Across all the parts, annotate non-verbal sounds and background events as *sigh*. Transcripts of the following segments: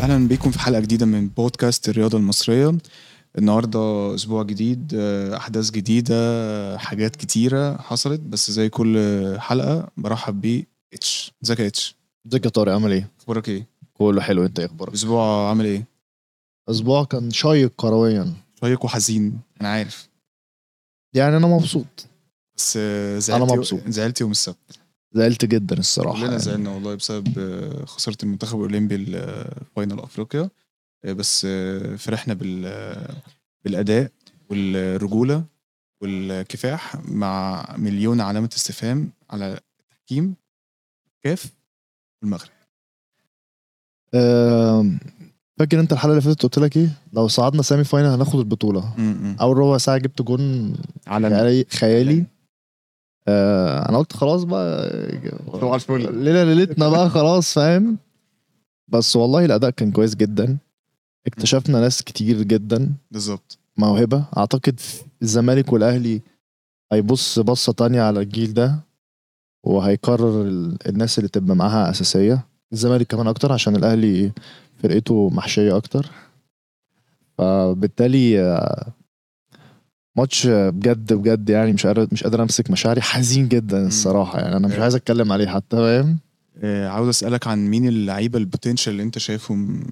أهلا بيكم في حلقة جديدة من بودكاست الرياضة المصرية. النهارده أسبوع جديد آه، أحداث جديدة آه، حاجات كتيرة حصلت بس زي كل حلقة برحب بيه إتش. ازيك يا إتش؟ ازيك يا طارق؟ عامل إيه؟ أخبارك إيه؟ كله حلو. انت إيه أخبارك؟ أسبوع عامل إيه؟ أسبوع كان شيق كرويا. شيق وحزين أنا عارف. يعني أنا مبسوط. بس آه، زعلت مبسوط. زعلت يوم السبت. زعلت جدا الصراحة كلنا يعني. زعلنا والله بسبب آه، خسارة المنتخب الأولمبي ل final أفريقيا آه، بس آه، فرحنا بال آه، بالأداء والرجولة والكفاح مع مليون علامة استفهام على التحكيم كاف والمغرب آم، فاكر أنت الحلقة اللي فاتت قلت لك إيه؟ لو صعدنا semi final هناخد البطولة م-م. أول ربع ساعة جبت جون على خيالي, خيالي. آه أنا قلت خلاص بقى صباح الفل. ليلة ليلتنا بقى خلاص فاهم؟ بس والله الأداء كان كويس جدا. اكتشفنا ناس كتير جدا. بالظبط. موهبة. أعتقد الزمالك والأهلي هيبص بصة تانية على الجيل ده وهيقرر ال- الناس اللي تبقى معاها أساسية. الزمالك كمان أكتر عشان الأهلي فرقته محشية أكتر. فبالتالي آه، ماتش بجد بجد يعني مش قادر مش قادر أمسك مشاعري. حزين جدا الصراحة يعني. أنا مش عايز أتكلم عليه حتى فاهم؟ آه، عاوز أسألك عن مين اللعيبة البوتنشال اللي أنت شايفهم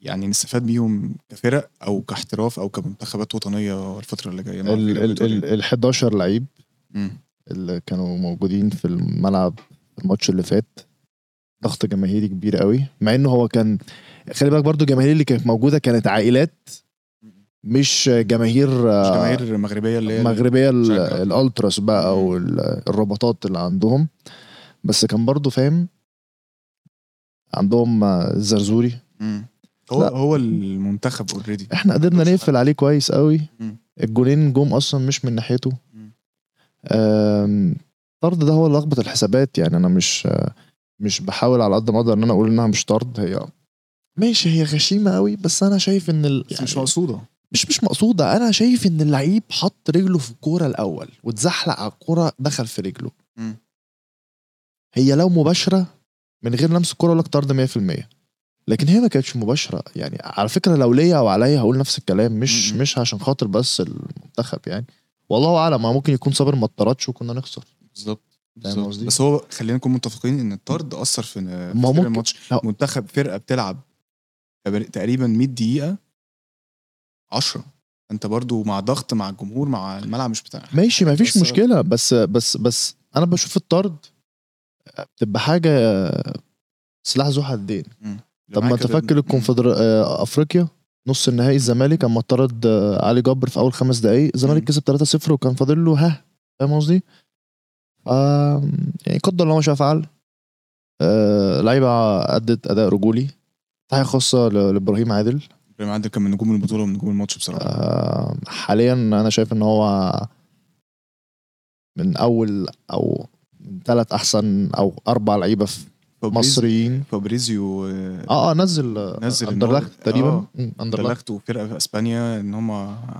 يعني نستفاد بيهم كفرق أو كاحتراف أو كمنتخبات وطنية الفترة اللي جاية؟ ال ال. ال ال 11 لعيب. اللي كانوا موجودين في الملعب الماتش اللي فات ضغط جماهيري كبير قوي. مع إنه هو كان خلي بالك برضو الجماهير اللي كانت موجودة كانت عائلات مش جماهير مش آه، جماهير مغربية اللي هي مغربية. الألتراس بقى أو ال- الرباطات اللي عندهم. بس كان برضو فاهم عندهم آه، الزرزوري مم. هو لا. هو المنتخب already إحنا قدرنا نقفل عليه كويس قوي. مم. الجولين جم أصلا مش من ناحيته. طرد ده هو اللي لخبط الحسابات. يعني أنا مش آه، مش بحاول على قد ما أقدر إن أنا أقول إنها مش طرد. هي ماشي هي غشيمة قوي بس أنا شايف إن ال... بس مش مقصودة. مش مش مقصوده أنا شايف إن اللعيب حط رجله في الكورة الأول واتزحلق على الكورة دخل في رجله مم. هي لو مباشرة من غير لمس الكورة لك طرد 100% لكن هي ما كانتش مباشرة يعني على فكرة لو ليا أو عليا هقول نفس الكلام مش م-م. مش عشان خاطر بس المنتخب يعني والله أعلم ما ممكن يكون صابر ما اتطردش وكنا نخسر بالظبط؟ بس هو خلينا نكون متفقين إن الطرد أثر في في الماتش. منتخب فرقة بتلعب تقريبا 100 دقيقة 10 انت برضو مع ضغط مع الجمهور مع الملعب مش بتاعك ماشي ما فيش مشكلة بس بس بس أنا بشوف الطرد بتبقى حاجة سلاح ذو حدين. طب ما أنت فاكر الكونفدر آه، أفريقيا؟ نص النهائي الزمالك أما طرد آه، علي جبر في أول خمس دقايق. الزمالك. كسب 3-0 وكان فاضل له ها فاهم قصدي؟ آه يعني قدر الله ما شاء فعل. آه لعيبة ادت أداء رجولي. تحية خاصة لإبراهيم عادل. إبراهيم عادل كان من نجوم البطولة ومن نجوم الماتش بصراحة. آه حاليا أنا شايف إن هو من أول أو من ثلاث أحسن أو أربع لعيبة في مصريين. فابريزيو آه، آه آه نزل آه، نزل اندرلخت تقريبا. آه، اندرلخت وفرقة في إسبانيا إن هم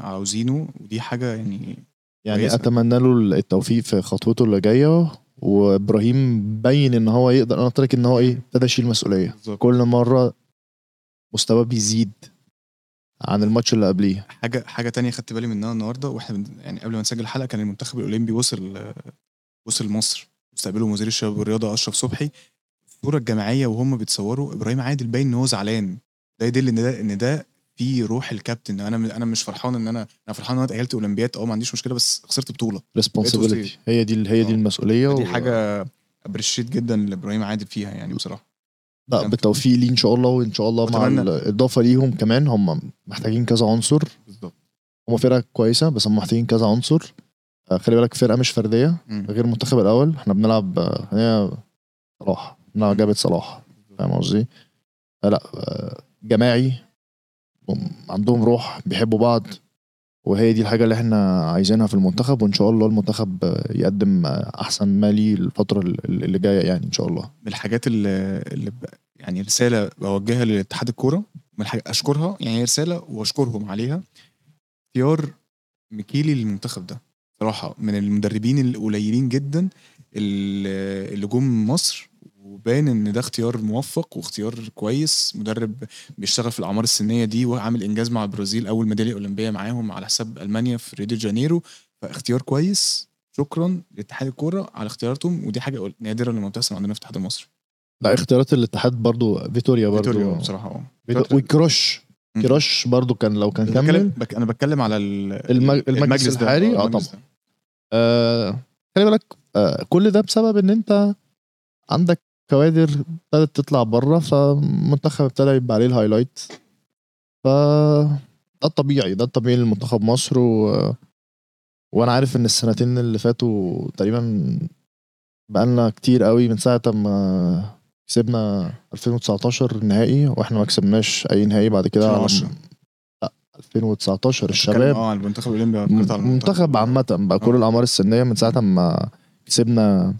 عاوزينه ودي حاجة يعني يعني كويسة. أتمنى له التوفيق في خطوته اللي جاية. وإبراهيم بين إن هو يقدر أنا قلت لك إن هو إيه ابتدى يشيل مسؤولية. كل مرة مستواه بيزيد. عن الماتش اللي قبليه. حاجة حاجة تانية خدت بالي منها النهارده وإحنا يعني قبل ما نسجل الحلقة كان المنتخب الأولمبي وصل وصل مصر. استقبلوا وزير الشباب والرياضة أشرف صبحي. الصورة الجماعية وهم بيتصوروا إبراهيم عادل باين إن هو زعلان. ده يدل إن ده إن ده في روح الكابتن. أنا أنا مش فرحان إن أنا أنا فرحان إن أنا اتأهلت أولمبياد. أه ما عنديش مشكلة بس خسرت بطولة. responsibility هي دي هي دي آه. المسؤولية دي و- حاجة appreciate جدا لإبراهيم عادل فيها يعني بصراحة. لا بالتوفيق ليه إن شاء الله وإن شاء الله مع. الإضافة ليهم كمان. هم محتاجين كذا عنصر. بالظبط. هم فرقة كويسة بس هم محتاجين كذا عنصر. آه، خلي بالك فرقة مش فردية. غير المنتخب الأول. إحنا بنلعب آه، هي صلاح. بنلعب جابت صلاح. فاهم قصدي؟ لا آه، جماعي هم عندهم روح بيحبوا بعض. وهي دي الحاجة اللي إحنا عايزينها في المنتخب وإن شاء الله المنتخب يقدم أحسن ما ليه الفترة اللي جاية يعني إن شاء الله. من الحاجات اللي, يعني رسالة بوجهها لاتحاد الكورة من أشكرها يعني هي رسالة وأشكرهم عليها. اختيار ميكيلي للمنتخب ده صراحة من المدربين القليلين جدا اللي جم مصر وباين إن ده اختيار موفق واختيار كويس. مدرب بيشتغل في الأعمار السنية دي وعامل إنجاز مع البرازيل أول ميدالية أولمبية معاهم على حساب ألمانيا في ريو دي جانيرو. فاختيار كويس. شكرا لاتحاد الكورة على اختياراتهم ودي حاجة نادرة لما بتحصل عندنا في الاتحاد المصري. لا اختيارات الاتحاد برضو فيتوريا برضو. فيتوريا بصراحة أه. فيتو- وكروش. كروش برضو كان لو كان بتكلم كمل. بك أنا بتكلم على ال- المج- المجلس الحالي؟ آه، المجلس طبعا. آه خلي بالك آه كل ده بسبب إن أنت عندك كوادر ابتدت تطلع بره فالمنتخب ابتدى يبقى عليه ال highlight ف ده الطبيعي ده الطبيعي لمنتخب مصر و... وأنا عارف ان السنتين اللي فاتوا تقريبا بقالنا كتير قوي من ساعة ما كسبنا 2019 النهائي وإحنا ما كسبناش أي نهائي بعد كده على 2010. لا 2019 بتكلم الشباب أه المنتخب الأولمبي فكرت على منتخب عامة بقى كل. الأعمار السنية من ساعة ما كسبنا.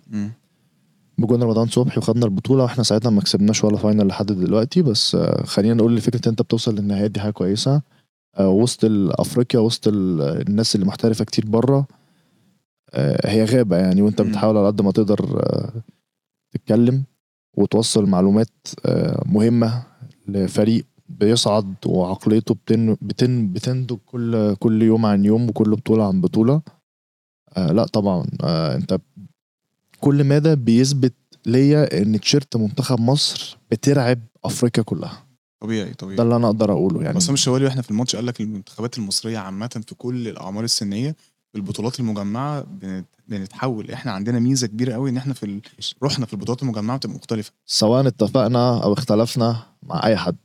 بجون رمضان صبحي وخدنا البطولة وإحنا ساعتها ما كسبناش ولا فاينل لحد دلوقتي. بس آه، خلينا نقول إن فكرة أنت بتوصل للنهايات دي حاجة كويسة. آه، وسط افريقيا وسط ال- الناس اللي محترفة كتير بره آه، هي غابة يعني وأنت. بتحاول على قد ما تقدر تتكلم وتوصل معلومات مهمة لفريق بيصعد وعقليته بتن بتن بتنضج كل كل يوم عن يوم وكل بطولة عن بطولة. آه لا طبعا آه أنت كل مدى بيثبت ليا إن تيشيرت منتخب مصر بترعب أفريقيا كلها. طبيعي طبيعي. ده اللي أنا أقدر أقوله يعني. عصام الشوالي وإحنا في الماتش قال لك المنتخبات المصرية عامة في كل الأعمار السنية في البطولات المجمعة بنت- بنتحول. إحنا عندنا ميزة كبيرة قوي إن إحنا في ال... روحنا في البطولات المجمعة بتبقى مختلفة. سواء اتفقنا أو اختلفنا مع أي حد.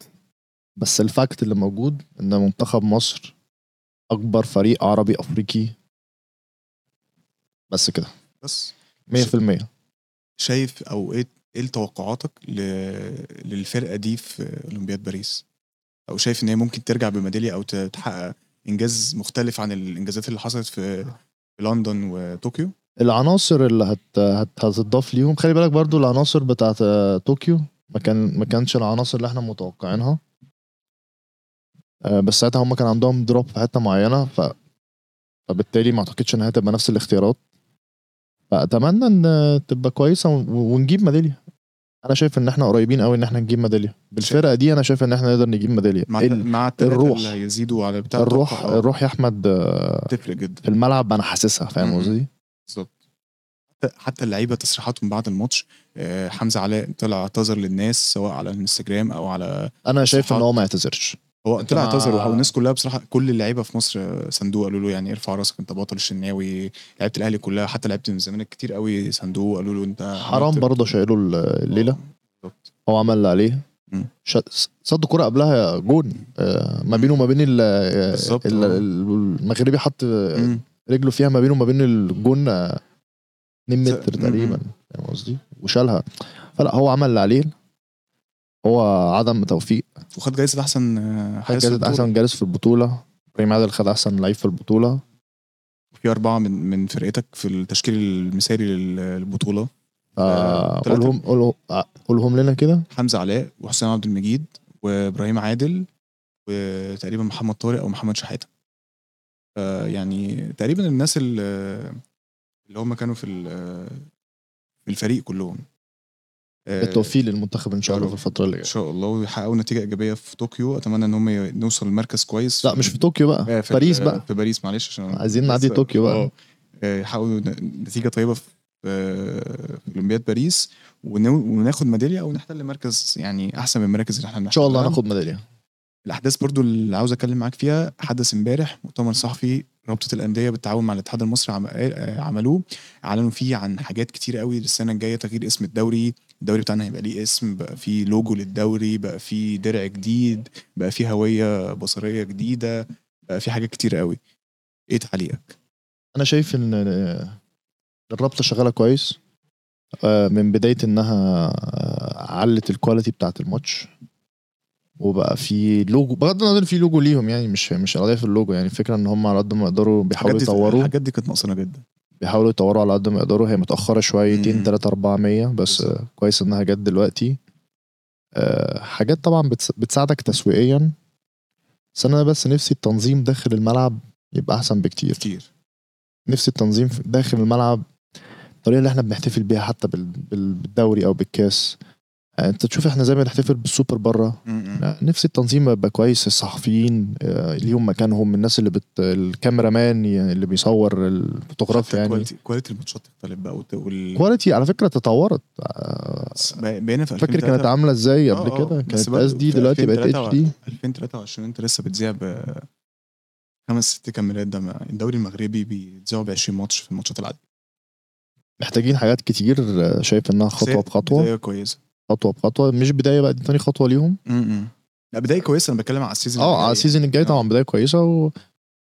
بس الفاكت اللي موجود إن منتخب مصر أكبر فريق عربي أفريقي. بس كده. بس. 100% شايف أو إيه إيه توقعاتك. للفرقة دي في أولمبياد باريس؟ أو شايف إن هي ممكن ترجع بميدالية أو تحقق إنجاز مختلف عن الإنجازات اللي حصلت في لندن وطوكيو؟ العناصر اللي هت... هت... هتضاف ليهم خلي بالك برضو العناصر بتاعت طوكيو ما كان ما كانش العناصر اللي إحنا متوقعينها. آه، بس ساعتها هم كان عندهم دروب في حتة معينة ف... فبالتالي ما أعتقدش انها هتبقى نفس الاختيارات. فأتمنى إن تبقى كويسة ون- ونجيب ميدالية. أنا شايف إن إحنا قريبين قوي إن إحنا نجيب ميدالية. بالفرقة دي أنا شايف إن إحنا نقدر نجيب ميدالية. مع ال- مع الروح. اللي هيزيدوا على بتاع الروح أتوقع، آه، الروح يا أحمد تفرق جدا. في الملعب أنا حاسسها فاهم. قصدي؟ بالظبط. حتى- اللعيبة تصريحاتهم بعد الماتش آه، حمزة علاء طلع اعتذر للناس سواء على الانستجرام أو على أنا شايف إن. هو ما يعتذرش هو طلع اعتذر والناس كلها بصراحة كل اللعيبة في مصر آه، صندوق قالوا له يعني ارفع راسك انت بطل الشناوي لعيبة الأهلي كلها حتى لعيبة الزمالك كتير قوي صندوق قالوا له انت حرام برضه شايله الليلة آه،. هو عمل اللي عليه صد كرة قبلها جون آه، ما بينه وما بين. المغربي حط. رجله فيها ما بينه وما بين الجون آه، 2 ز- متر. تقريبا فاهم قصدي وشالها فلا هو عمل اللي عليه هو عدم توفيق. وخد جايزة أحسن آه، خد البطولة. أحسن جالس في البطولة. إبراهيم عادل خد أحسن لعيب في البطولة. في أربعة من من فرقتك في التشكيل المثالي لل- للبطولة. آه، آه،. قولهم قولهم قولهم لنا كده. حمزة علاء وحسام عبد المجيد وإبراهيم عادل وتقريبا محمد طارق أو محمد شحاتة. آه، يعني تقريبا الناس اللي هم كانوا في ال- في الفريق كلهم. بالتوفيق للمنتخب إن شاء الله في رب. الفترة اللي إن جاية شاء الله ويحققوا نتيجة إيجابية في طوكيو أتمنى ان هم نوصل لمركز كويس لا مش في طوكيو بقى آه، في باريس بقى في باريس معلش عشان عايزين نعدي طوكيو بقى. آه، آه، يحققوا نتيجة طيبة في آه، أولمبياد باريس وناخد ميدالية أو نحتل مركز يعني أحسن من المراكز اللي إحنا إن شاء الله. هناخد ميدالية الأحداث برضو اللي عاوز أتكلم معاك فيها حدث إمبارح مؤتمر صحفي رابطة الأندية بالتعاون مع الاتحاد المصري عم- آه، عملوه أعلنوا فيه عن حاجات كتير قوي للسنة الجاية تغيير اسم الدوري الدوري بتاعنا هيبقى ليه اسم بقى فيه لوجو للدوري بقى فيه درع جديد بقى فيه هوية بصرية جديدة بقى فيه حاجات كتير قوي. إيه تعليقك؟ أنا شايف إن الرابطة شغالة كويس. آه، من بداية إنها علت الكواليتي بتاعت الماتش. وبقى في لوجو بغض النظر في لوجو ليهم يعني مش مش القضية في اللوجو يعني الفكرة إن هم على قد ما يقدروا بيحاولوا يطوروا الحاجات دي كانت ناقصانا جدا. بيحاولوا يطوروا على قد ما يقدروا. هي متأخرة شويتين مم. 3 400 بس كويس إنها جت دلوقتي. آه، حاجات طبعا بتس- بتساعدك تسويقيا. بس أنا بس نفسي التنظيم داخل الملعب يبقى أحسن بكتير. كتير. نفس التنظيم داخل الملعب الطريقة اللي إحنا بنحتفل بيها حتى بال- بال- بالدوري أو بالكاس. انت تشوف إحنا زي ما بنحتفل بالسوبر بره. لا، نفسي التنظيم يبقى كويس الصحفيين آه، ليهم مكانهم الناس اللي بت ال cameraman اللي بيصور الفوتوغرافيا حتى يعني. كواليتي كواليتي الماتشات تختلف بقى وال quality على فكرة تطورت. آه، بقينا في فاكر 2003 كانت عاملة إزاي آه، قبل آه، كده؟ كانت SD دلوقتي بقت H 2023 D 2023 انت لسه بتذيع ب خمس ست كاميرات. ده الدوري المغربي بيذيعوا ب 20 ماتش في الماتشات العادية. محتاجين حاجات كتير آه، شايف إنها خطوة بخطوة. كويسة. خطوة بخطوة. مش بداية بقى دي تاني خطوة ليهم. م- م. لا بداية كويسة أنا بتكلم على ال season آه على ال season الجاي آه. طبعا بداية كويسة و...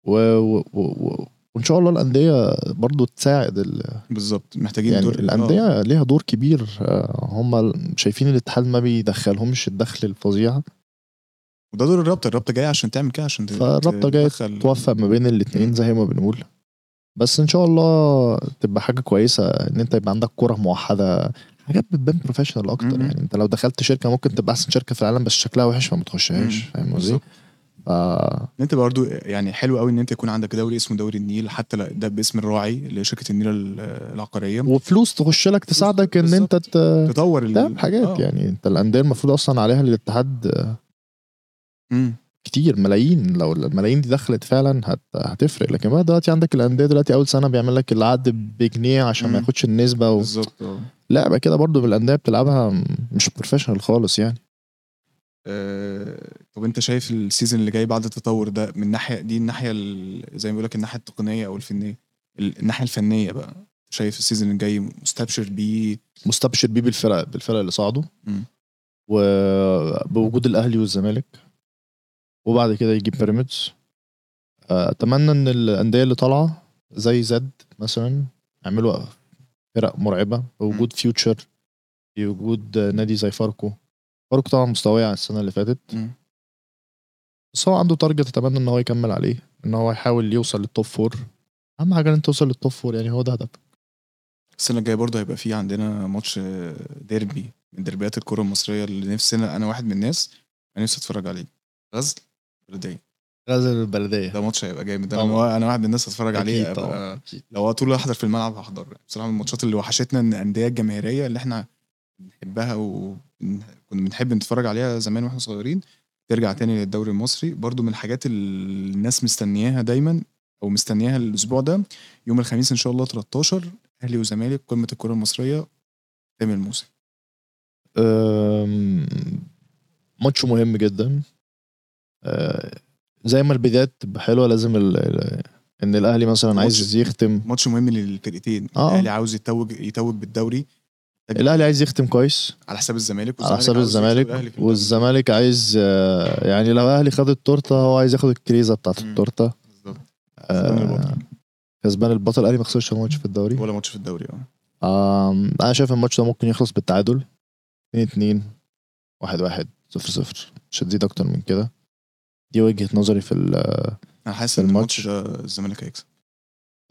و... و... و... وإن شاء الله الأندية برضو تساعد ال... بالظبط محتاجين يعني دور الأندية ليها دور كبير. آه، هم شايفين الاتحاد ما بيدخلهمش الدخل الفظيع. وده دور الرابطة الرابطة جاية عشان تعمل كده عشان جاية تدخل- توفق ما بين الاثنين زي ما بنقول. بس إن شاء الله تبقى حاجة كويسة إن أنت يبقى عندك كرة موحدة حاجات بتبان بروفيشنال أكتر. يعني أنت لو دخلت شركة ممكن تبقى أحسن شركة في العالم بس شكلها وحش فما تخشهاش. فاهم قصدي؟ ف إن أنت برضو يعني حلو قوي إن أنت يكون عندك دوري اسمه دوري النيل حتى ده باسم الراعي اللي هي شركه النيل ال- العقارية وفلوس تخش لك تساعدك إن أنت. ت- تطور ال- تعمل حاجات آه. يعني أنت الأندية المفروض أصلا عليها الاتحاد مم. كتير ملايين لو الملايين دي دخلت فعلا هت... هتفرق لكن بقى دلوقتي عندك الأندية دلوقتي أول سنة بيعمل لك العقد بجنيه عشان ما مم. ياخدش النسبة و... بالظبط آه لعبة كده برضو من الأندية بتلعبها مش professional خالص يعني. آه، طب أنت شايف ال season اللي جاي بعد التطور ده من ناحية دي الناحية ال- زي ما بيقول لك الناحية التقنية أو الفنية ال- الناحية الفنية بقى شايف ال season الجاي مستبشر بيه؟ مستبشر بيه بالفرق بالفرق اللي صعدوا. وبوجود الأهلي والزمالك. وبعد كده يجي بيراميدز. آه، أتمنى إن الأندية اللي طالعة زي زد مثلا يعملوا فرق مرعبة. بوجود فيوتشر بوجود نادي زي فاركو. فاركو طبعا مستواه عن السنة اللي فاتت. بس هو عنده target أتمنى إن هو يكمل عليه. إن هو يحاول يوصل لل top four أهم حاجة إن أنت توصل لل top four يعني هو ده هدفك. السنة الجاية برضه هيبقى في عندنا ماتش ديربي من دربيات الكرة المصرية اللي نفسنا أنا واحد من الناس أنا نفسي أتفرج عليه. غزل بلديه غزل البلدية. ده ماتش هيبقى جامد. أنا. أنا واحد من الناس اتفرج عليه. طبعا. لو طول أحضر في الملعب هحضر. بصراحة من الماتشات اللي وحشتنا إن الأندية الجماهيرية اللي إحنا بنحبها وكنا بنحب نتفرج عليها زمان وإحنا صغيرين ترجع تاني للدوري المصري. برضو من الحاجات اللي الناس مستنياها دايما أو مستنياها الأسبوع ده يوم الخميس إن شاء الله 13 أهلي وزمالك قمة الكرة المصرية تاني الموسم ماتش مهم جدا. أه، زي ما البدايات تبقى حلوة لازم ال- ال- إن الأهلي مثلا عايز يختم. ماتش مهم للفرقتين. آه. الأهلي عاوز يتوج يتوج بالدوري. الأهلي عايز يختم كويس. على حساب الزمالك على حساب الزمالك. والزمالك عايز آه، يعني لو الأهلي خد التورتة هو عايز ياخد الكريزة بتاعت. التورتة. بالظبط. آه، كسبان البطل. الأهلي ما خسرش ماتش في الدوري. ولا ماتش في الدوري آه. أنا شايف الماتش ده ممكن يخلص بالتعادل. 2 2 1 1 0 0 مش هتزيد أكتر من كده. دي وجهة نظري في ال أنا حاسس إن الماتش. ده الزمالك هيكسب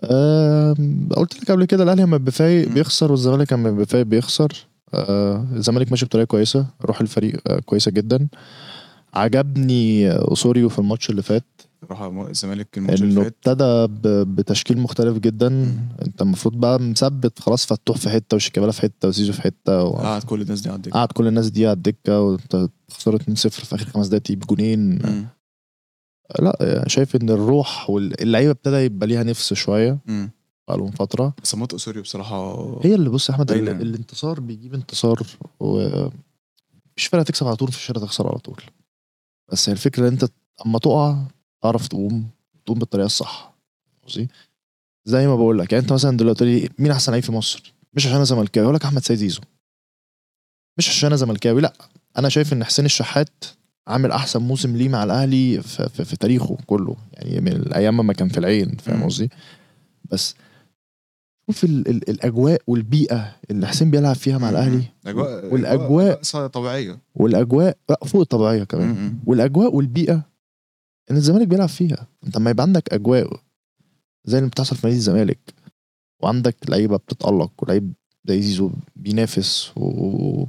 آم، قلت لك قبل كده الأهلي لما بيبقى فايق مم. بيخسر والزمالك لما بيبقى فايق بيخسر آه، الزمالك ماشي بطريقة كويسة روح الفريق آه، كويسة جدا عجبني آه، أوسوريو في الماتش اللي فات بصراحه الزمالك الماتش اللي فات ابتدى بتشكيل مختلف جدا مم. أنت المفروض بقى مثبت خلاص فتوح في حتة وشيكابالا في حتة وزيزو في حتة و... قعد كل الناس دي على الدكة قعد كل الناس دي على الدكة وأنت خسرت 2-0 في آخر خمس دقايق تجيب جونين مم. لا يعني شايف إن الروح واللعيبه ابتدى يبقى ليها نفس شوية. بقالهم فترة. بس مات اسوريو بصراحة هي اللي بص يا أحمد ال-. الانتصار بيجيب انتصار ومش فرقه تكسب على طول مش فرقه تخسر على طول. بس هي الفكرة إن أنت أما تقع تعرف تقوم تقوم بالطريقة الصح. قصدي زي ما بقول لك يعني أنت مثلا دلوقتي لي مين أحسن لعيب في مصر؟ مش عشان أنا زملكاوي أقول لك أحمد سيد زيزو. مش عشان أنا زملكاوي لأ. أنا شايف إن حسين الشحات عامل أحسن موسم ليه مع الأهلي في, في, في تاريخه كله. يعني من الأيام ما كان في العين فاهم. قصدي؟ بس شوف ال ال الأجواء والبيئة اللي حسين بيلعب فيها مع الأهلي. الاجواء والأجواء- أجواء طبيعية. والاجواء لا، فوق الطبيعية كمان. والأجواء والبيئة إن الزمالك بيلعب فيها. أنت لما يبقى عندك أجواء زي اللي بتحصل في نادي الزمالك وعندك لعيبة بتتألق ولعيب زي زيزو بينافس و...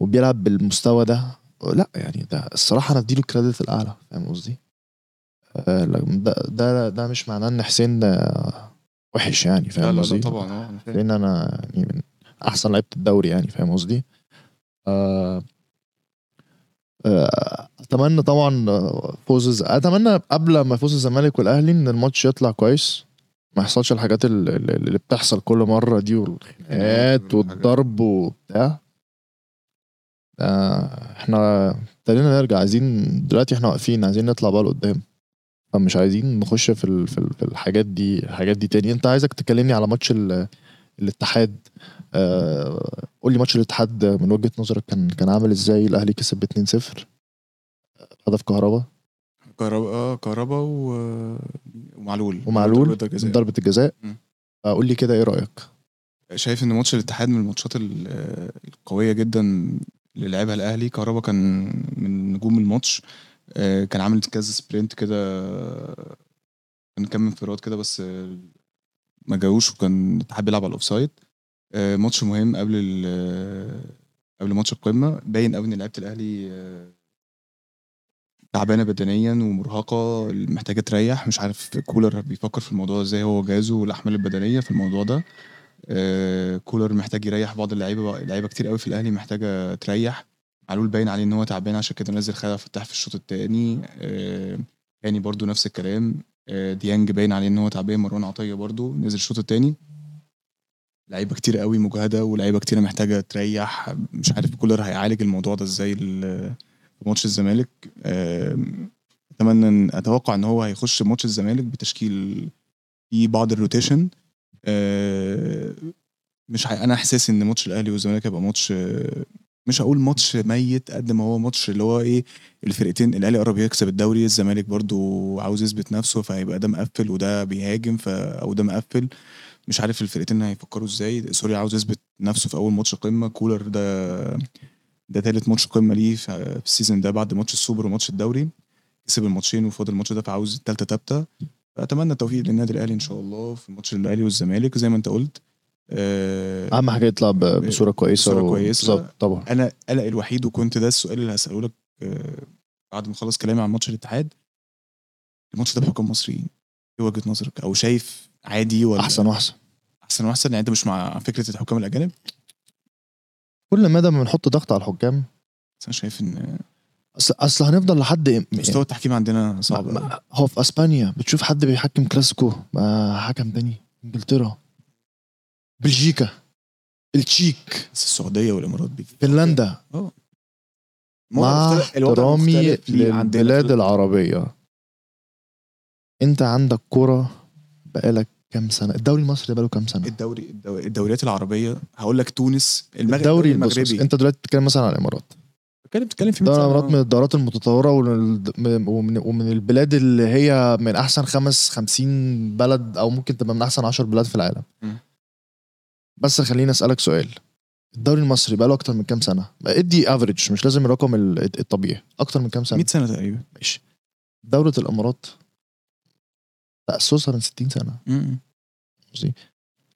وبيلعب بالمستوى ده. لا يعني ده الصراحة أنا أديله الكريدت الأعلى فاهم قصدي؟ آه، لا، ده ده ده مش معناه إن حسين آه، وحش يعني لا فاهم لا قصدي؟ لا طبعا آه أنا فاهم لأن أنا يعني من أحسن لعيبة الدوري يعني فاهم قصدي؟ آه، آه، أتمنى طبعا آه، فوز أتمنى قبل ما يفوز الزمالك والأهلي إن الماتش يطلع كويس ما يحصلش الحاجات ال- ال- اللي بتحصل كل مرة دي والخناقات والضرب وبتاع آه، إحنا ابتدينا نرجع عايزين دلوقتي إحنا واقفين عايزين نطلع بقى لقدام. فمش عايزين نخش في ال- في ال- في الحاجات دي الحاجات دي تاني. انت عايزك تكلمني على ماتش ال- الاتحاد. آه، قول لي ماتش الاتحاد من وجهة نظرك كان كان عامل إزاي؟ الأهلي كسب 2-0 هدف كهربا. كهربا آه كهربا و... ومعلول. ومعلول. من ضربة الجزاء. آه، قول لي كده إيه رأيك؟ شايف إن ماتش الاتحاد من الماتشات ال- القوية جدا اللي لعبها الأهلي. كهربا كان من نجوم الماتش. آه، كان عامل كذا sprint كده كان كام انفراد كده بس آه، ما جاوش وكان الاتحاد بيلعب على ال offside. آه، ماتش مهم قبل قبل ماتش القمة. باين قوي إن لعيبة الأهلي تعبانة بدنيا ومرهقة محتاجة تريح. مش عارف كولر بيفكر في الموضوع إزاي هو جاهزه والأحمال البدنية في الموضوع ده. كولر محتاج يريح بعض اللعيبة لعيبة كتير قوي في الأهلي محتاجة تريح. معلول باين عليه إن هو تعبان عشان كده نزل خالد الفتاح في الشوط الثاني يعني برضو نفس الكلام. آه، ديانج باين عليه إن هو تعبان مروان عطية برضو نزل الشوط الثاني لعيبة كتير قوي مجهده ولعيبة كتير محتاجة تريح. مش عارف كولر هيعالج الموضوع ده إزاي في ماتش الزمالك. أتمنى أتوقع إن هو هيخش ماتش الزمالك بتشكيل فيه بعض ال rotation آه، مش ح... أنا إحساسي إن ماتش الأهلي والزمالك هيبقى ماتش آه، مش هقول ماتش ميت قد ما هو ماتش اللي هو إيه الفرقتين الأهلي قرب يكسب الدوري الزمالك برضو عاوز يثبت نفسه فهيبقى ده مقفل وده بيهاجم ف... أو ده مقفل. مش عارف الفرقتين هيفكروا إزاي. sorry عاوز يثبت نفسه في أول ماتش قمة. كولر ده ده تالت ماتش قمة ليه في ال season ده بعد ماتش السوبر وماتش الدوري. كسب الماتشين وفاضل الماتش ده فعاوز التالتة تابتة. فأتمنى التوفيق للنادي الأهلي إن شاء الله في ماتش الأهلي والزمالك زي ما أنت قلت. آه، أهم حاجة يطلع بصورة كويسة بصورة و- كويسة. بالظبط طبعا. أنا قلق الوحيد وكنت ده السؤال اللي هسأله لك آه، بعد ما أخلص كلامي عن ماتش الاتحاد. الماتش ده بحكام مصريين إيه وجهة نظرك؟ أو شايف عادي ولا أحسن وأحسن. أحسن وأحسن؟ يعني أنت مش مع فكرة الحكام الأجانب؟ كل ما ده بنحط ضغط على الحكام. بس أنا شايف إن أصل أصل هنفضل لحد إم- مستوى التحكيم عندنا صعب. هو في أسبانيا بتشوف حد بيحكم كلاسيكو حكم تاني. إنجلترا. بلجيكا. التشيك. بس السعودية والإمارات دي فنلندا. الوضع مع احترامي للبلاد العربية. أنت عندك كرة بقالك كام سنة؟ الدوري المصري بقاله كام سنة؟ الدوري الدوري- الدوريات العربية. هقول لك تونس المغرب الدوري المغربي. أنت دلوقتي بتتكلم مثلا عن الإمارات. بتتكلم بتتكلم في 100 دوري. الامارات من الدورات المتطورة ومن, ومن, البلاد اللي هي من أحسن خمس خمسين بلد أو ممكن تبقى من أحسن عشر بلاد في العالم. م. بس خليني أسألك سؤال. الدوري المصري بقاله أكتر من كام سنة؟ ادي افريج مش لازم الرقم ال- الطبيعي. أكتر من كام سنة؟ 100 سنة تقريبا. ماشي. دولة الأمارات تأسسها من 60 سنة. م-م.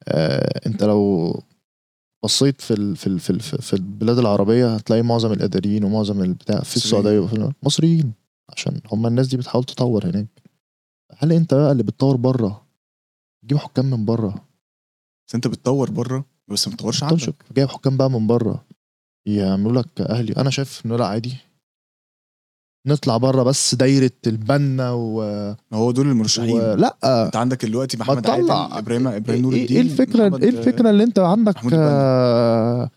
آه، أنت لو بصيت في ال في ال في, ال في البلاد العربية هتلاقي معظم الإداريين ومعظم البتاع في. السعودية وفي مصريين عشان هم الناس دي بتحاول تطور هناك. هل أنت بقى اللي بتطور بره؟ تجيب حكام من بره. بس أنت بتطور بره بس ما بتطورش تطورش- عندك. جايب حكام بقى من بره. يعملوا لك أهلي. أنا شايف إنه لأ عادي. نطلع بره بس دايرة البنا و... هو دول المرشحين. ولا انت عندك دلوقتي محمد عادل إبراهيم إبراهيم نور إيه الدين إيه الفكرة إيه الفكرة اللي أنت عندك؟ محمود البنا. آه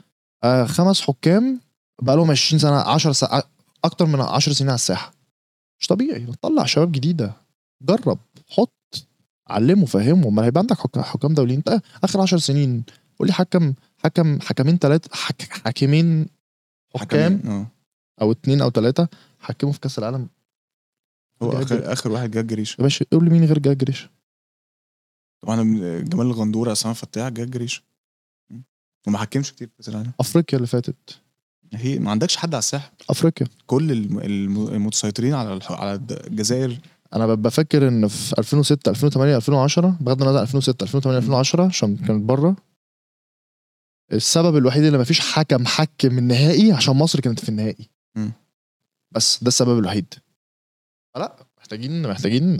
آه خمس حكام بقى لهم 20 سنة 10 سنة أكتر من 10 سنين على الساحة. مش طبيعي. طلع شباب جديدة. جرب. حط. علمه فهمه. ما هيبقى عندك حك- حكام دوليين. انت آخر 10 سنين. قول لي حكم حكم حكمين ثلاثة حك حاكمين حكام حكمين. آه. أو اتنين أو ثلاثة حكموا في كأس العالم. هو اخر آخر واحد جاب جريش. يا باشا قول لي مين غير جاي جريش. طبعا جمال الغندور عصام فتاح جاب جريش. م. وما حكمش كتير في كأس العالم. أفريقيا اللي فاتت. هي ما عندكش حد على الساحة. أفريقيا. كل الم- الم- المتسيطرين على على الجزائر. أنا ببقى فاكر إن في 2006 2008 2010 بغض النظر عن 2006 2008 2010 عشان كانت بره. السبب الوحيد اللي مفيش حكم حكم النهائي عشان مصر كانت في النهائي. بس ده السبب الوحيد. لا محتاجين محتاجين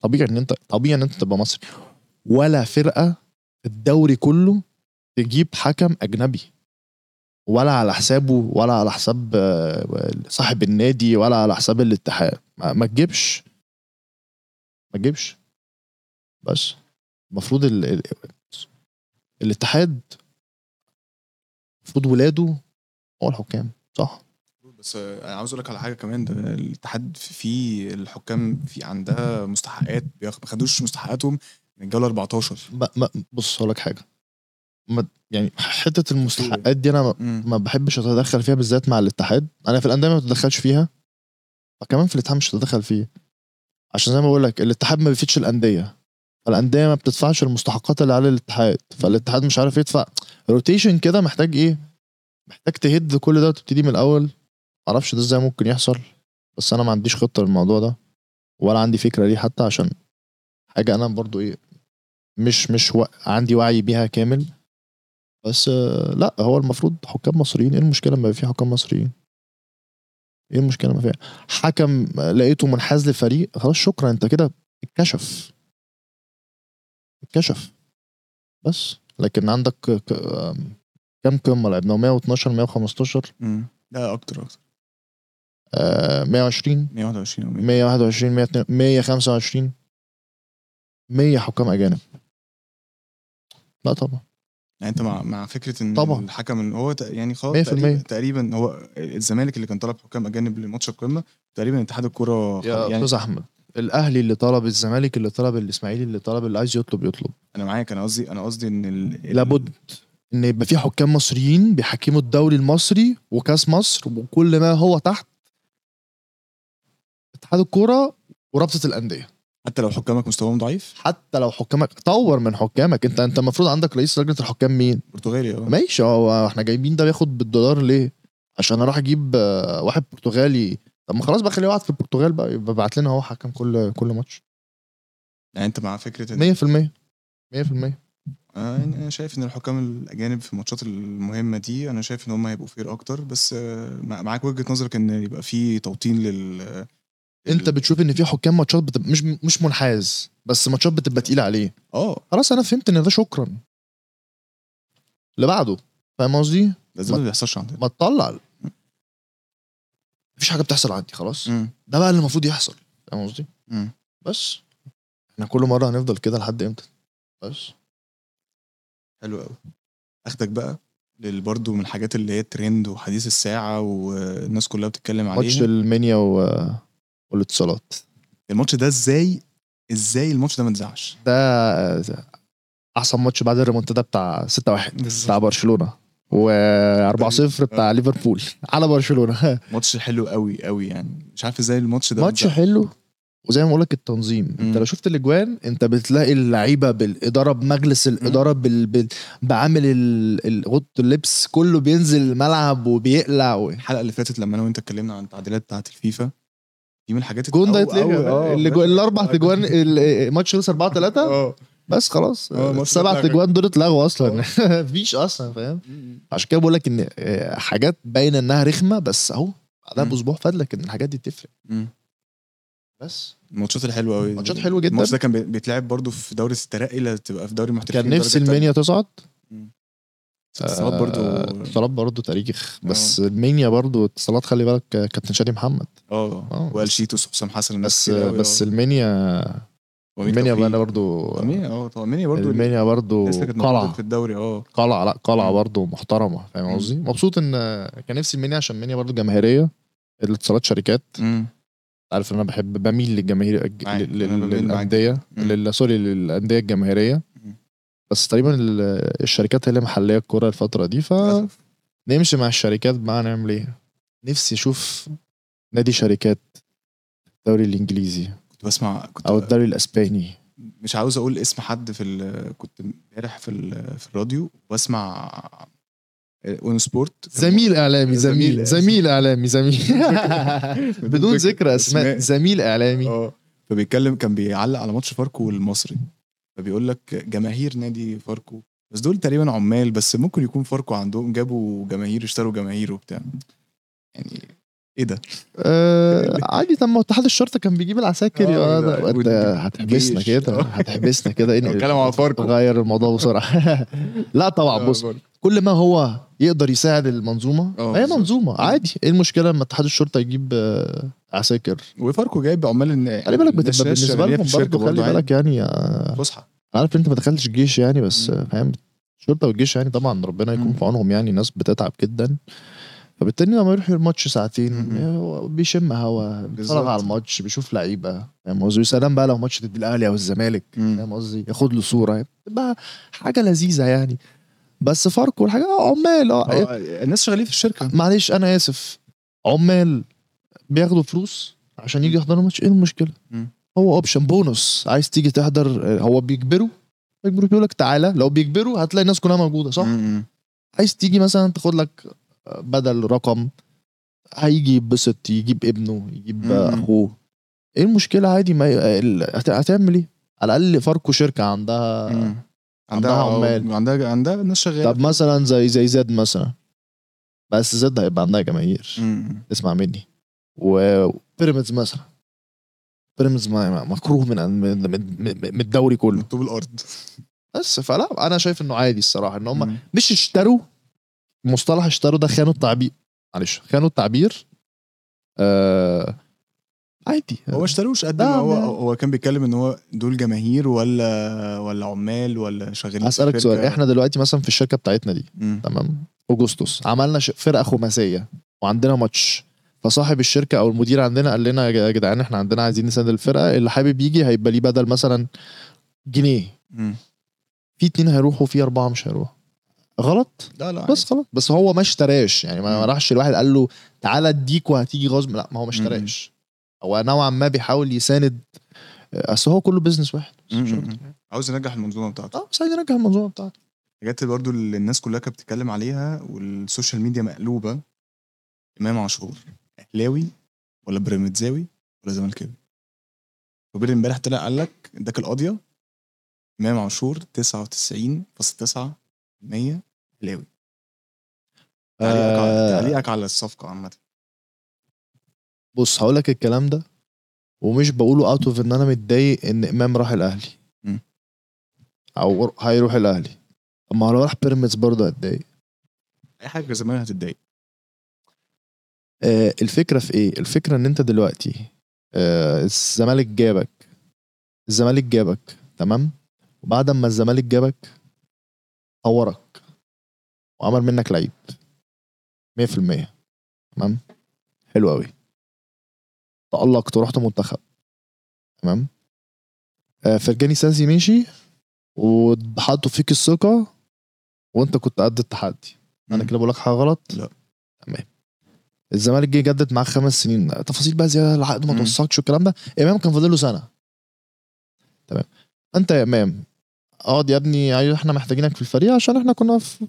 طبيعي إن أنت طبيعي إن أنت تبقى مصري. ولا فرقة الدوري كله تجيب حكم أجنبي. ولا على حسابه ولا على حساب صاحب النادي ولا على حساب الاتحاد. ما ما تجيبش. ما تجيبش. بس. المفروض ال... ال... الاتحاد المفروض ولاده هو الحكام صح؟ بس أنا عاوز أقول لك على حاجة كمان ده الاتحاد في الحكام في عندها مستحقات ما خدوش مستحقاتهم من الجولة 14 ما ما بص هقول لك حاجة. ما يعني حتة المستحقات دي أنا ما-. ما بحبش أتدخل فيها بالذات مع الاتحاد. أنا في الأندية ما بتدخلش فيها فكمان في الاتحاد مش هتدخل فيه عشان زي ما بقول لك الاتحاد ما بيفيدش الأندية. فالأندية ما بتدفعش المستحقات اللي على الاتحاد. فالاتحاد مش عارف يدفع روتيشن كده محتاج إيه؟ محتاج تهد كل ده وتبتدي من الأول. معرفش ده إزاي ممكن يحصل بس أنا ما عنديش خطة للموضوع ده ولا عندي فكرة ليه حتى عشان حاجة أنا برضو إيه مش مش و... عندي وعي بيها كامل. بس لأ هو المفروض حكام مصريين إيه المشكلة لما في حكام مصريين؟ إيه المشكلة ما فيها؟ حكم لقيته منحاز لفريق خلاص شكرا أنت كده اتكشف. اتكشف. بس لكن عندك ك- ك- آم، كام قمة؟ لعبنا 112 115 مم. لا أكتر أكتر. 120 121 أو 100 121 122 125 100 حكام أجانب. لا طبعا. يعني أنت مع مع فكرة إن طبعا. الحكم هو يعني خلاص 100% تقريبا, تقريبا هو الزمالك اللي كان طلب حكام أجانب لماتش القمة تقريبا اتحاد الكورة يا يعني أستاذ أحمد الأهلي اللي طلب الزمالك اللي طلب الإسماعيلي اللي طلب اللي عايز يطلب يطلب. أنا معاك أنا قصدي أنا قصدي إن ال... ال- لابد إن يبقى في حكام مصريين بيحكموا الدوري المصري وكأس مصر وكل ما هو تحت اتحاد الكورة ورابطة الأندية. حتى لو حكامك مستواهم ضعيف؟ حتى لو حكامك طور من حكامك. انت انت المفروض عندك رئيس لجنة الحكام مين؟ برتغالي آه. ماشي هو إحنا جايبين ده بياخد بالدولار ليه؟ عشان أروح أجيب آه، واحد برتغالي. طب ما خلاص بقى خليه يقعد في البرتغال بقى يبقى ابعت لنا هو حكم كل كل ماتش. يعني انت مع فكرة ان 100% 100% آه، يعني أنا شايف إن الحكام الأجانب في الماتشات المهمة دي أنا شايف إن هم هيبقوا فير أكتر. بس آه، مع- معاك وجهة نظرك إن يبقى في توطين لل انت بتشوف ان في حكام ماتشات بتبقى مش مش منحاز بس ماتشات بتبقى تقيلة عليه. آه. خلاص أنا فهمت إن ده شكرا. اللي بعده فاهم قصدي؟ زي ما بيحصلش عندنا. ما تطلع. مفيش حاجة بتحصل عندي خلاص. مم. ده بقى اللي المفروض يحصل فاهم قصدي؟ بس. إحنا كل مرة هنفضل كده لحد إمتى؟ بس. حلو قوي آخدك بقى برضه من الحاجات اللي هي ترند وحديث الساعة والناس كلها بتتكلم ماتش عليها. المنيا و... والاتصالات. الماتش ده إزاي؟ إزاي الماتش ده ما اتذاعش؟ ده أحسن ماتش بعد الريمونتادا بتاع 6 1 بالظبط. بتاع برشلونة و 4 0 بتاع ليفربول على برشلونة. *laughs* ماتش حلو قوي قوي يعني. مش عارف إزاي الماتش ده ماتش. حلو وزي ما بقول لك التنظيم أنت مم. لو شفت الأجوان أنت بتلاقي اللعيبة بالإدارة بمجلس الإدارة بال... بال... بعامل أوضة اللبس كله بينزل الملعب وبيقلع و... الحلقة اللي فاتت لما أنا وأنت اتكلمنا عن التعديلات بتاعت الفيفا دي من الحاجات جون ده يتلغى آه، اللي جو... الأربع تجوان الماتش خلص 4 3 آه. بس خلاص السبع. تجوان دول اتلغوا أصلا. *laughs* مفيش أصلا فاهم؟ عشان كده بقول لك ان حاجات باينة إنها رخمة بس أهو بعدها. بأسبوع فادلك إن الحاجات دي تفرق مم. بس. الماتشات الحلوة قوي ماتشات حلوة جدا. الماتش ده كان بي- بيتلعب برضه في دوري الترقي اللي تبقى في دوري المحترفين كان نفسي المنيا تصعد. اتصالات برضه آه، اتصالات برضه تاريخ بس المنيا برضه اتصالات خلي بالك آه، كابتن شادي محمد آه آه، والشيتوس وحسام حسن الناس بس بس آه. المنيا المنيا. بقى برضه المنيا آه طبعا المنيا برضه المنيا موجودة قلعة في الدوري آه قلعة لا قلعة مم. برضه محترمة فاهم. قصدي مبسوط إن آه، كان نفسي المنيا عشان المنيا برضه جماهيرية الاتصالات شركات مم. عارف إن أنا بحب بميل للجماهير. للأندية سوري للأندية الجماهيرية. بس تقريبا ال- الشركات هي اللي محلية الكورة الفترة دي فنمشي. مع الشركات بقى نعمل إيه؟ نفسي أشوف نادي شركات الدوري الإنجليزي كنت بسمع كنت أو الدوري الإسباني. مش عاوز أقول اسم حد في ال... كنت امبارح في ال... في الراديو بسمع أون سبورت. زميل إعلامي زميل. زميل إعلامي زميل. *laughs* بدون ذكر أسماء أسماء. زميل إعلامي. آه. فبيتكلم كان بيعلق على ماتش فاركو والمصري. فبيقول لك جماهير نادي فاركو بس دول تقريبا عمال بس ممكن يكون فاركو عندهم جابوا جماهير اشتروا جماهير وبتاع. يعني إيه ده؟ آه عادي طب ما اتحاد الشرطة كان بيجيب العساكر. آه، يا ده- انت والجيش. هتحبسنا كده *laughs* هتحبسنا كده. بتكلم على فاركو. غير الموضوع بسرعة. *laughs* لا طبعا بص كل ما هو يقدر يساعد المنظومة آه هي. منظومة عادي. إيه المشكلة لما اتحاد الشرطة يجيب آه، عساكر وفاركو جايب عمال إن خلي بالك بتبقى بالنسبة لهم برضه خلي. بالك يعني آه، فسحة عارف أنت ما دخلتش الجيش يعني بس. آه، فاهم الشرطه والجيش يعني طبعا ربنا يكون. في عونهم يعني ناس بتتعب جدا فبالتالي لما يروح الماتش ساعتين. هو بيشم هوا بيتفرج. على الماتش بيشوف لعيبة فاهم قصدي سلام بقى لو ماتش ضد الأهلي أو الزمالك فاهم قصدي ياخد له صورة تبقى حاجة لذيذة يعني بس فاركو الحاجة آه، عمال آه آه الناس شغالين في الشركة معلش أنا آسف عمال بياخدوا فلوس عشان يجي يحضروا ماتش. إيه المشكلة؟ مم. هو option bonus عايز تيجي تحضر آه، هو بيجبروا بيجبروا بيقول لك تعالى. لو بيجبروا هتلاقي الناس كلها موجودة صح؟ مم. عايز تيجي مثلا تاخد لك آه، بدل رقم هيجي يتبسط يجيب ابنه يجيب. أخوه. إيه المشكلة؟ عادي ما ي- هتعمل إيه؟ على الأقل فاركو شركة عندها مم. عندها عمال. عندها عندها ناس شغالة. طب مثلا زي زي زاد مثلا. بس زاد هيبقى عندها جماهير. اسمع مني. وبيراميدز مثلا. بيراميدز ما- ما- مكروه من من من- من من الدوري كله. من طوب الأرض. بس فلا أنا شايف إنه عادي الصراحة إن هم. مش اشتروا مصطلح اشتروا ده خانوا التعبير. معلش خانوا التعبير آه عادي. هو ما اشتروش قد ما هو هو كان بيتكلم إن هو دول جماهير ولا ولا عمال ولا شغالين هسألك الشركة. سؤال إحنا دلوقتي مثلا في الشركة بتاعتنا دي مم. تمام؟ اوجستوس عملنا فرقة خماسية وعندنا ماتش. فصاحب الشركة أو المدير عندنا قال لنا يا جدعان إحنا عندنا عايزين نساند الفرقة اللي حابب يجي هيبقى ليه بدل مثلا جنيه. في اتنين هيروحوا في أربعة مش هيروحوا. غلط؟ لا لا بس خلاص. بس هو ما اشتراش. يعني ما راحش الواحد قال له تعالى أديك وهتيجي غصب. لا ما هو ما. اشتراش. هو نوعا ما بيحاول يساند أصل هو كله بيزنس واحد. عاوز ينجح المنظومة بتاعته. آه بس عايز ينجح المنظومة بتاعته. الحاجات برضو اللي الناس كلها كانت بتتكلم عليها والسوشيال ميديا مقلوبة إمام عاشور. اهلاوي ولا بيراميدزاوي ولا زملكاوي. وبير امبارح طلع قال لك اداك القاضية إمام عاشور 99.9% اهلاوي تعليقك على. تعليقك على الصفقة عامة. بص هقول لك الكلام ده ومش بقوله out of إن أنا متضايق إن إمام راح الأهلي. أو هيروح الأهلي. اما لو راح بيراميدز برضه هتضايق. أي حاجة زمان هتتضايق آه الفكرة في إيه؟ الفكرة إن أنت دلوقتي آه الزمالك جابك. الزمالك جابك تمام؟ وبعد ما الزمالك جابك طورك. وعمل منك لعيب. 100% تمام؟ حلو قوي تألقت ورحت منتخب. تمام؟ آه فرجاني ساسي مشي وحطوا فيك الثقة وأنت كنت قد التحدي. أنا. كده بقول لك حاجة غلط؟ لا. تمام. الزمالك جه جدد معاك خمس سنين. تفاصيل بقى زيادة العقد ما. توثقش والكلام ده. إمام كان فاضل له سنة. تمام. أنت يا إمام أقعد يا ابني أيوة إحنا محتاجينك في الفريق عشان إحنا كنا في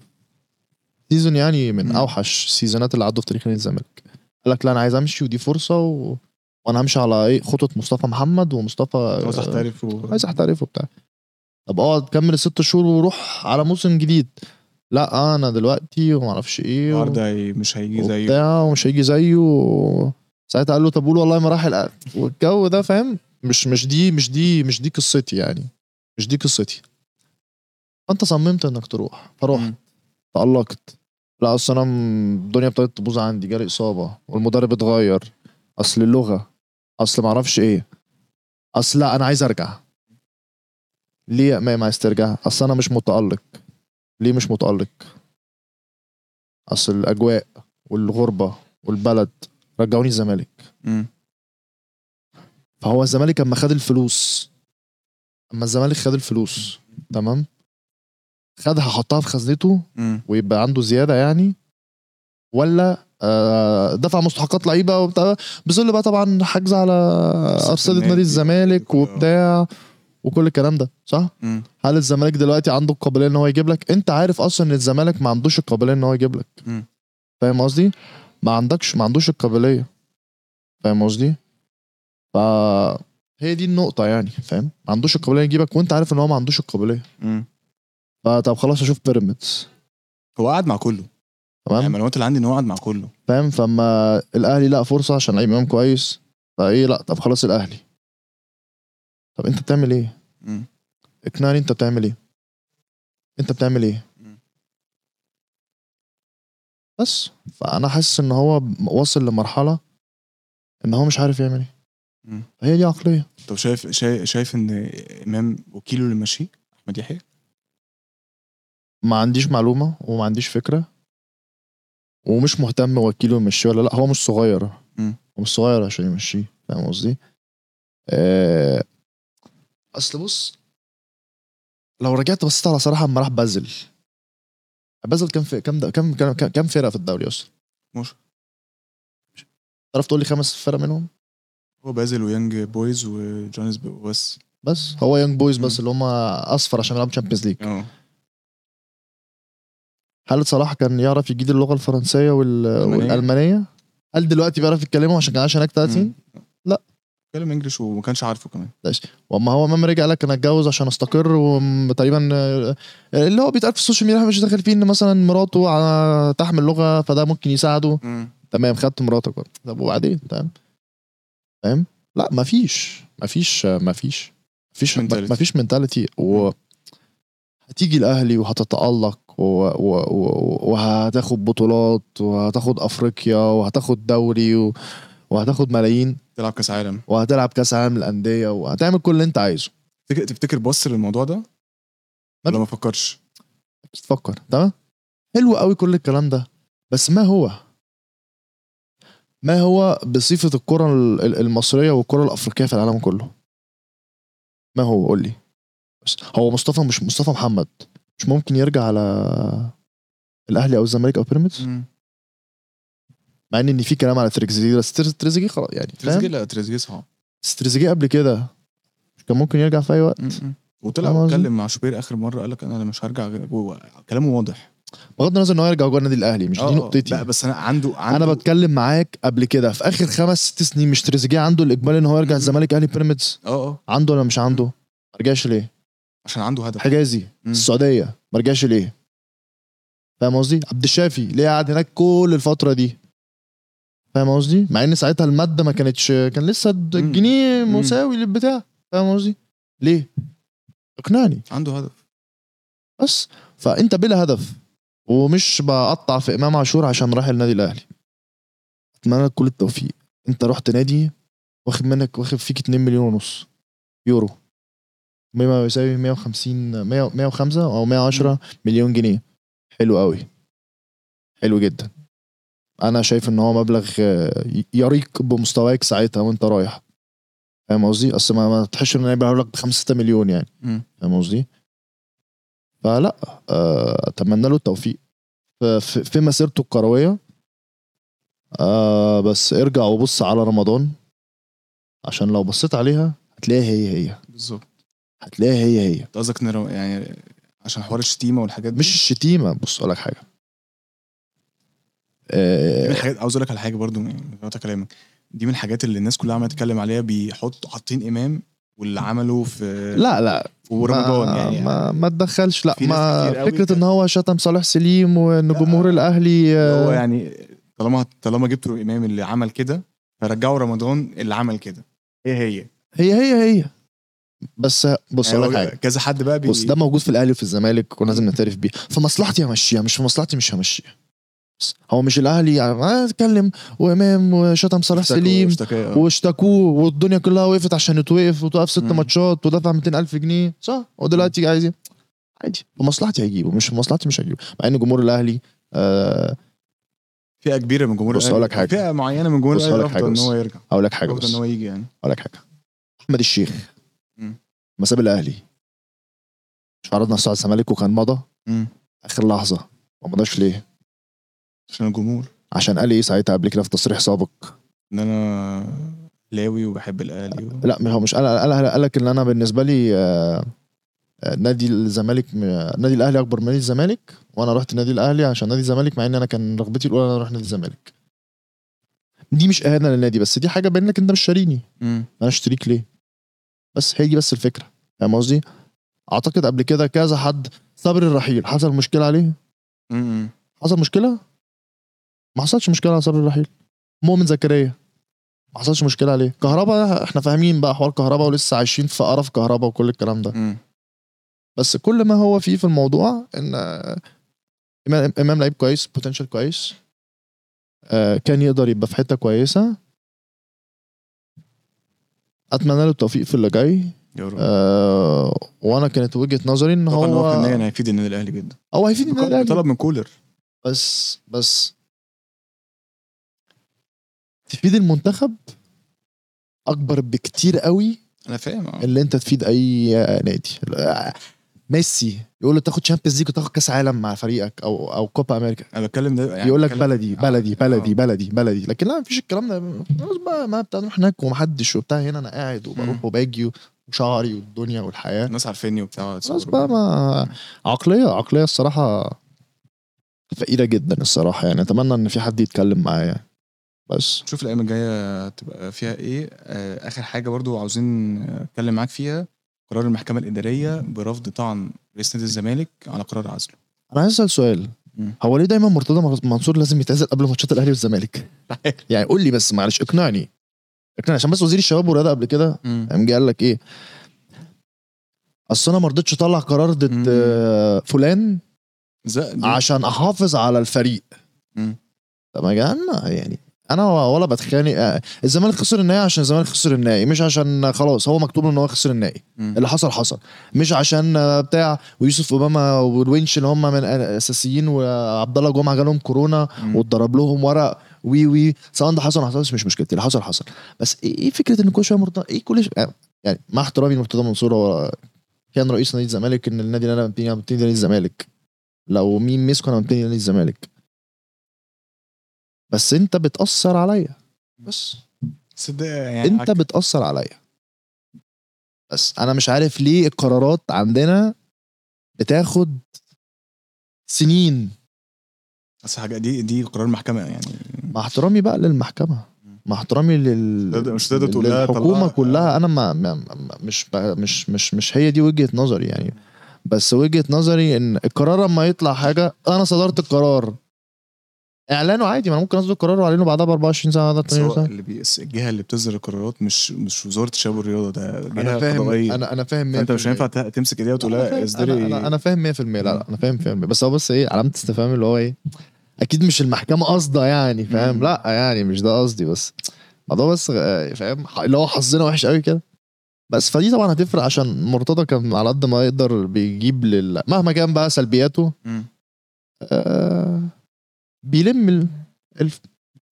season يعني من مم. أوحش ال season ات اللي عدوا في تاريخ نادي الزمالك. قال لك لا أنا عايز أمشي ودي فرصة و... وأنا همشي على إيه؟ خطط مصطفى محمد ومصطفى عاوز احترف و... عايز احترف وبتاع. طب أقعد كمل الست شهور وروح على موسم جديد. لا أنا دلوقتي وما أعرفش إيه و... النهارده مش هيجي زيه. وبتاع ومش هيجي زيه ساعتها قال له طب قول والله ما راح والجو ده فاهم؟ مش مش دي مش دي مش دي قصتي يعني. مش دي قصتي. فأنت صممت إنك تروح فروحت. مم. تألقت. لا أصل أنا الدنيا ابتدت تبوظ عندي جالي إصابة والمدرب اتغير. أصل اللغة أصل ما أعرفش إيه. أصل لا أنا عايز أرجع. ليه يا امام عايز ترجع أصل أنا مش متألق. ليه مش متألق؟ أصل الأجواء والغربة والبلد رجعوني الزمالك. فهو الزمالك أما خد الفلوس أما الزمالك خد الفلوس تمام؟ خدها حطها في خزنته. ويبقى عنده زيادة يعني؟ ولا آه، دفع مستحقات لعيبة وبتاع؟ بظل بقى طبعا حجز على النادي نادي الزمالك. وبتاع. وكل الكلام ده صح؟ مم. هل الزمالك دلوقتي عنده القابلية إن هو يجيب لك؟ أنت عارف أصلا إن الزمالك ما عندوش القابلية إن هو يجيب لك. فاهم قصدي؟ ما عندكش ما عندوش القابلية فاهم قصدي؟ ف هي دي النقطة يعني فاهم؟ ما عندوش القابلية يجيبك وأنت عارف إن هو ما عندوش القابلية مم. فطب خلاص أشوف بيراميدز هو قاعد مع كله يعني تمام؟ المعلومات اللي عندي إن هو قاعد مع كله فاهم فما الأهلي لقى فرصة عشان لعيب إمام كويس فإيه لأ طب خلاص الأهلي طب انت بتعمل إيه؟ اقنعني انت بتعمل إيه؟ انت بتعمل إيه؟ بس فأنا حاسس إن هو واصل لمرحلة إن هو مش عارف يعمل إيه. هي دي عقلية طب شايف شايف, إن إمام وكيله اللي ماشيه أحمد يحيى ما عنديش معلومة وما عنديش فكرة ومش مهتم وكيله يمشيه ولا لأ هو مش صغير. هو مش صغير عشان يمشيه فاهم قصدي؟ آه، أصل بص لو رجعت بصيت على صراحة أما راح بازل بازل كام في كام كام كام كام فرقة في الدوري أصلا؟ مش تعرف تقول لي خمس فرق منهم؟ هو بازل ويانج بويز وجونز بس بس هو يونج بويز بس. اللي هم أصفر عشان يلعبوا Champions League آه هل صلاح كان يعرف يجيد اللغة الفرنسية وال... الألمانية. والألمانية؟ هل دلوقتي بيعرف يتكلموا عشان كان عايش هناك 30 اتكلم English وما كانش عارفه كمان. واما هو امام رجع لك أنا أتجوز عشان أستقر وتقريبا آه، اللي هو بيتقال في السوشيال ميديا مش داخل فيه إن مثلا مراته تحمل لغة فده ممكن يساعده. تمام خدت مراتك. طب وبعدين؟ تمام. فاهم؟ لا مفيش مفيش مفيش مفيش Mentality. مفيش mentality و هتيجي الأهلي وهتتألق. وهتاخد بطولات وهتاخد أفريقيا وهتاخد دوري و... وهتاخد ملايين. تلعب كاس عالم. وهتلعب كاس عالم للأندية وهتعمل كل اللي انت عايزه. تفتكر تفتكر بص للموضوع ده؟ ولا ما فكرش؟ أكيد فكر تمام؟ حلو قوي كل الكلام ده. بس ما هو؟ ما هو بصفة الكرة ال- ال- المصرية والكرة الأفريقية في العالم كله؟ ما هو؟ قول لي. هو مصطفى مش مصطفى محمد. مش ممكن يرجع على الأهلي أو الزمالك أو بيراميدز؟ مع إن في كلام على تريزيجيه بس تر- تريزيجيه خلاص يعني تريزيجيه لا تريزيجيه صعب بس تريزيجيه قبل كده مش كان ممكن يرجع في أي وقت وطلع؟ اتكلم مع شوبير آخر مرة قال لك أنا مش هرجع غير كلامه واضح بغض النظر إن هو يرجع جوه النادي الأهلي مش دي آه، نقطتي لا بس أنا عنده عنده أنا بتكلم معاك قبل كده في آخر خمس ست سنين مش تريزيجيه عنده الاجمالي إن هو يرجع. الزمالك أهلي بيراميدز آه آه عنده ولا مش عنده؟ ما رجعش ليه؟ عشان عنده هدف حجازي مم. السعودية ما رجعش ليه؟ فاهم قصدي؟ عبد الشافي ليه قاعد هناك كل الفترة دي؟ فاهم قصدي؟ مع إن ساعتها المادة ما كانتش كان لسه الجنيه. مساوي للبتاع فاهم قصدي؟ ليه؟ اقنعني. عنده هدف. بس. فأنت بلا هدف ومش بقطع في إمام عاشور عشان راح النادي الأهلي. أتمنى لك كل التوفيق. أنت رحت نادي واخد منك واخد فيك 2 مليون ونص. يورو. بما يساوي 150 100 105 أو 110 مليون جنيه. حلو قوي حلو جدا. أنا شايف إن هو مبلغ آه، يريق بمستواك ساعتها وأنت رايح. فاهم قصدي؟ أصل ما, ما تحسش إن أنا بيقول لك ب 5 6 مليون يعني. فاهم قصدي؟ فلا آه، أتمنى له التوفيق. في, مسيرته الكروية آه بس ارجع وبص على رمضان. عشان لو بصيت عليها هتلاقيها هي هي. بالظبط. هتلاقيها هي هي. أنت قصدك يعني عشان حوار الشتيمة والحاجات دي؟ مش الشتيمة بص أقول لك حاجة. دي من آه الحاجات عاوز أقول لك على حاجة برضو قطع كلامك. دي من الحاجات اللي الناس كلها عماله تتكلم عليها بيحطوا حاطين إمام واللي عمله في لا لا. ورمضان ما يعني. ما, ما تدخلش. لا ما فكرة. إن هو شتم صالح سليم وإن. جمهور الأهلي هو آه، يعني طالما طالما جبتوا امام اللي عمل كده فرجعوا رمضان اللي عمل كده. هي هي. هي هي هي. بس بص يعني حاجة. كذا حد بقى بي... بص ده موجود في الأهلي وفي الزمالك ولازم نعترف بيه. في مصلحتي همشيها مش في مصلحتي مش همشيها. هو مش الأهلي يعني أتكلم. وإمام وشتم اشتكوا- سليم آه. واشتكوه والدنيا كلها وقفت عشان يتوقف وتوقف ست. ماتشات ودفع 200 ألف جنيه. صح؟ ودلوقتي عايز إيه عادي. في مصلحتي هجيبه مش في مصلحتي مش هجيبه مع إن جمهور الأهلي آه فئة كبيرة من جمهور بص الأهلي. أقول لك حاجة. فئة معينة من جمهور الأهلي رافضه إن. هو يرجع. أقول لك حاجة بس إن هو يجي يعني. أقول لك حاجة. أحمد الشيخ. ما ساب الأهلي. مش عرضنا نفسه على الزمالك وكان مضى. آخر لحظة. ما مضاش ليه؟ عشان الجمهور. عشان قال إيه ساعتها قبل كده في تصريح سابق. إن أنا لاوي وبحب الأهلي و... لا هو مش قال قال قال لك إن أنا بالنسبة لي آه، آه، نادي الزمالك نادي الأهلي أكبر من نادي الزمالك وأنا رحت نادي الأهلي عشان نادي الزمالك مع إن أنا كان رغبتي الأولى إن أنا أروح نادي الزمالك. دي مش إهانة للنادي بس دي حاجة باين لك أنت مش شاريني. أنا اشتريك ليه؟ بس هي دي بس الفكرة. فاهم قصدي؟ أعتقد قبل كده كذا حد صبر الرحيل. حصل مشكلة عليه؟ مم. حصل مشكلة؟ ما حصلش مشكلة على صبر الرحيل. مؤمن زكريا. ما حصلش مشكلة عليه. كهربا إحنا فاهمين بقى حوار كهربا ولسه عايشين في قرف كهربا وكل الكلام ده. مم. بس كل ما هو فيه في الموضوع إن إمام لعيب كويس بوتنشال كويس آه كان يقدر يبقى في حتة كويسة. أتمنى له التوفيق في اللي جاي. آه وأنا كانت وجهة نظري إن طبعا هو هو فنيا هيفيد النادي الأهلي جدا. هو هيفيد النادي الأهلي. طلب من كولر. بس بس تفيد المنتخب أكبر بكتير قوي أنا فاهم آه. اللي أنت تفيد أي نادي. ميسي يقول له تاخد شامبيونز ليج وتاخد كأس عالم مع فريقك أو أو كوبا أمريكا أنا بتكلم ده يعني يقول لك بلدي بلدي بلدي آه. بلدي بلدي لكن لا مفيش الكلام ده. خلاص بقى ما بتاع نروح هناك ومحدش وبتاع. هنا أنا قاعد وبروح. وباجي وشعري والدنيا والحياة. الناس عارفيني وبتاع خلاص بقى ما عقلية عقلية الصراحة فقيرة جدا الصراحة. يعني أتمنى إن في حد يتكلم معايا. بس. شوف الأيام الجاية تبقى فيها إيه. آه آخر حاجة برضو عاوزين أتكلم معاك فيها قرار المحكمة الإدارية برفض طعن رئيس نادي الزمالك على قرار عزله. أنا عايز أسأل سؤال. هو ليه دايما مرتضى منصور لازم يتعزل قبل ماتشات الأهلي والزمالك؟ *laughs* يعني قول لي بس معلش اقنعني. اقنعني عشان بس وزير الشباب والرياضه قبل كده. قام جه قال لك إيه؟ أصل أنا ما رضيتش أطلع قرار ضد. آه، فلان عشان أحافظ على الفريق. طب ما يعني أنا ولا بتخانق آه، الزمالك خسر النهائي عشان الزمالك خسر النهائي مش عشان خلاص هو مكتوب ان هو خسر النهائي. اللي حصل حصل. مش عشان آه، بتاع ويوسف أوباما والونش اللي هم من الأساسيين وعبد الله جمعة جالهم كورونا. واتضرب لهم ورق وي وي. سواء ده حصل ما حصلش مش مشكلتي اللي حصل حصل. بس إيه إيه فكرة إن كل شوية مرتضى إيه كل شوية يعني مع احترامي لمرتضى منصور هو كان رئيس نادي الزمالك إن النادي اللي أنا بنتمي نادي الزمالك. لو مين مسكه أنا بنتمي نادي الزمالك. بس انت بتأثر عليا. بس. صدق يعني انت عك- بتأثر عليا. بس أنا مش عارف ليه القرارات عندنا بتاخد سنين. بس حاجة دي دي قرار محكمه يعني. مع احترامي بقى للمحكمة. مع احترامي لل مش تقدر تقول لها طلع- كلها. أنا ما, ما مش ب- مش مش مش هي دي وجهة نظري يعني. بس وجهة نظري إن القرار لما يطلع حاجة أنا صدرت القرار. إعلانه عادي ما أنا ممكن أصدر القرار وأعلنه بعدها ب 24 ساعة بعدها ب بس 8 هو ساعة. اللي. الجهة اللي بتصدر القرارات مش مش وزارة الشباب والرياضة ده أنا جهة فاهم قضائية. أنا أنا فاهم فأنت مش 100%. هينفع تمسك إيديها وتقول أنا لها اصدري. أنا, أنا فاهم 100% لا لا أنا فاهم 100% بس هو بس إيه علامة استفهام اللي هو إيه أكيد مش المحكمة قصدها يعني فاهم. لا يعني مش ده قصدي بس. الموضوع بس آه، فاهم؟ اللي هو حظنا وحش قوي كده. بس فدي طبعا هتفرق عشان مرتضى كان على قد ما يقدر بيجيب لل... مهما كان بقى سلبياته. آه بيلم ال... الف...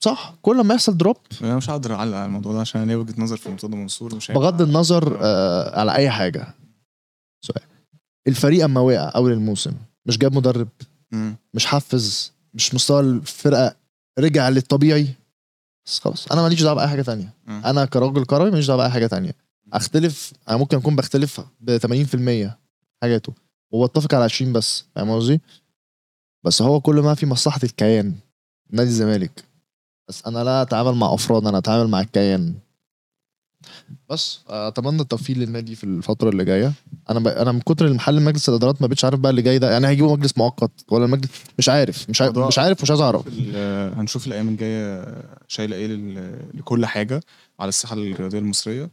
صح؟ كل ما يحصل دروب أنا مش هقدر أعلق على الموضوع ده عشان أنا ليا وجهة نظر في مرتضى منصور مش. بغض النظر آه على أي حاجة. سؤال. الفريق أما وقع أول الموسم مش جاب مدرب مم. مش حفز مش مستوى الفرقة رجع للطبيعي بس خلاص. أنا ماليش دعوة بأي حاجة تانية. مم. أنا كراجل كروي ماليش دعوة بأي حاجة تانية. أختلف أنا ممكن أكون بختلف ب 80% حاجاته وبتفق على 20 بس. فاهم قصدي؟ بس هو كل ما في مصلحة الكيان نادي الزمالك. بس أنا لا أتعامل مع أفراد أنا أتعامل مع الكيان. بس أتمنى التوفيق للنادي في الفترة اللي جاية. أنا ب... أنا من كتر المحل مجلس الإدارات ما بقتش عارف بقى اللي جاي ده. يعني هيجيبوا مجلس مؤقت ولا المجلس مش عارف. مش عارف مش عارف مش عايز أعرف. هنشوف الأيام الجاية شايلة إيه لكل حاجة على الساحة الرياضية المصرية.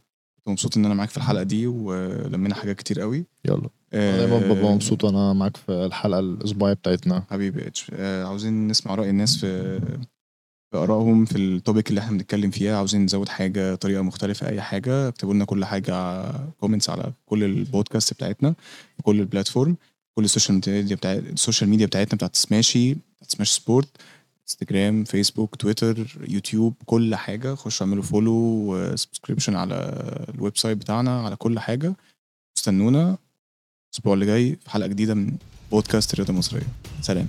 مبسوط إن أنا معاك في الحلقة دي ولمينا حاجات كتير قوي. يلا. آه، دايما ببقى مبسوط وأنا معاك في الحلقة الأسبوعية بتاعتنا. حبيبي H. آه، عاوزين نسمع رأي الناس في في آرائهم في ال topic اللي إحنا بنتكلم فيها. عاوزين نزود حاجة طريقة مختلفة أي حاجة اكتبوا لنا كل حاجة comments على كل البودكاست بتاعتنا في كل ال platform كل ال social media بتاع ال social media بتاعتنا بتاعت سماش بتاعت سماش سبورت انستجرام فيسبوك تويتر يوتيوب كل حاجة. خشوا اعملوا follow و subscription على ال website بتاعنا على كل حاجة. استنونا. الأسبوع اللي جاي في حلقة جديدة من بودكاست الرياضة المصرية. سلام.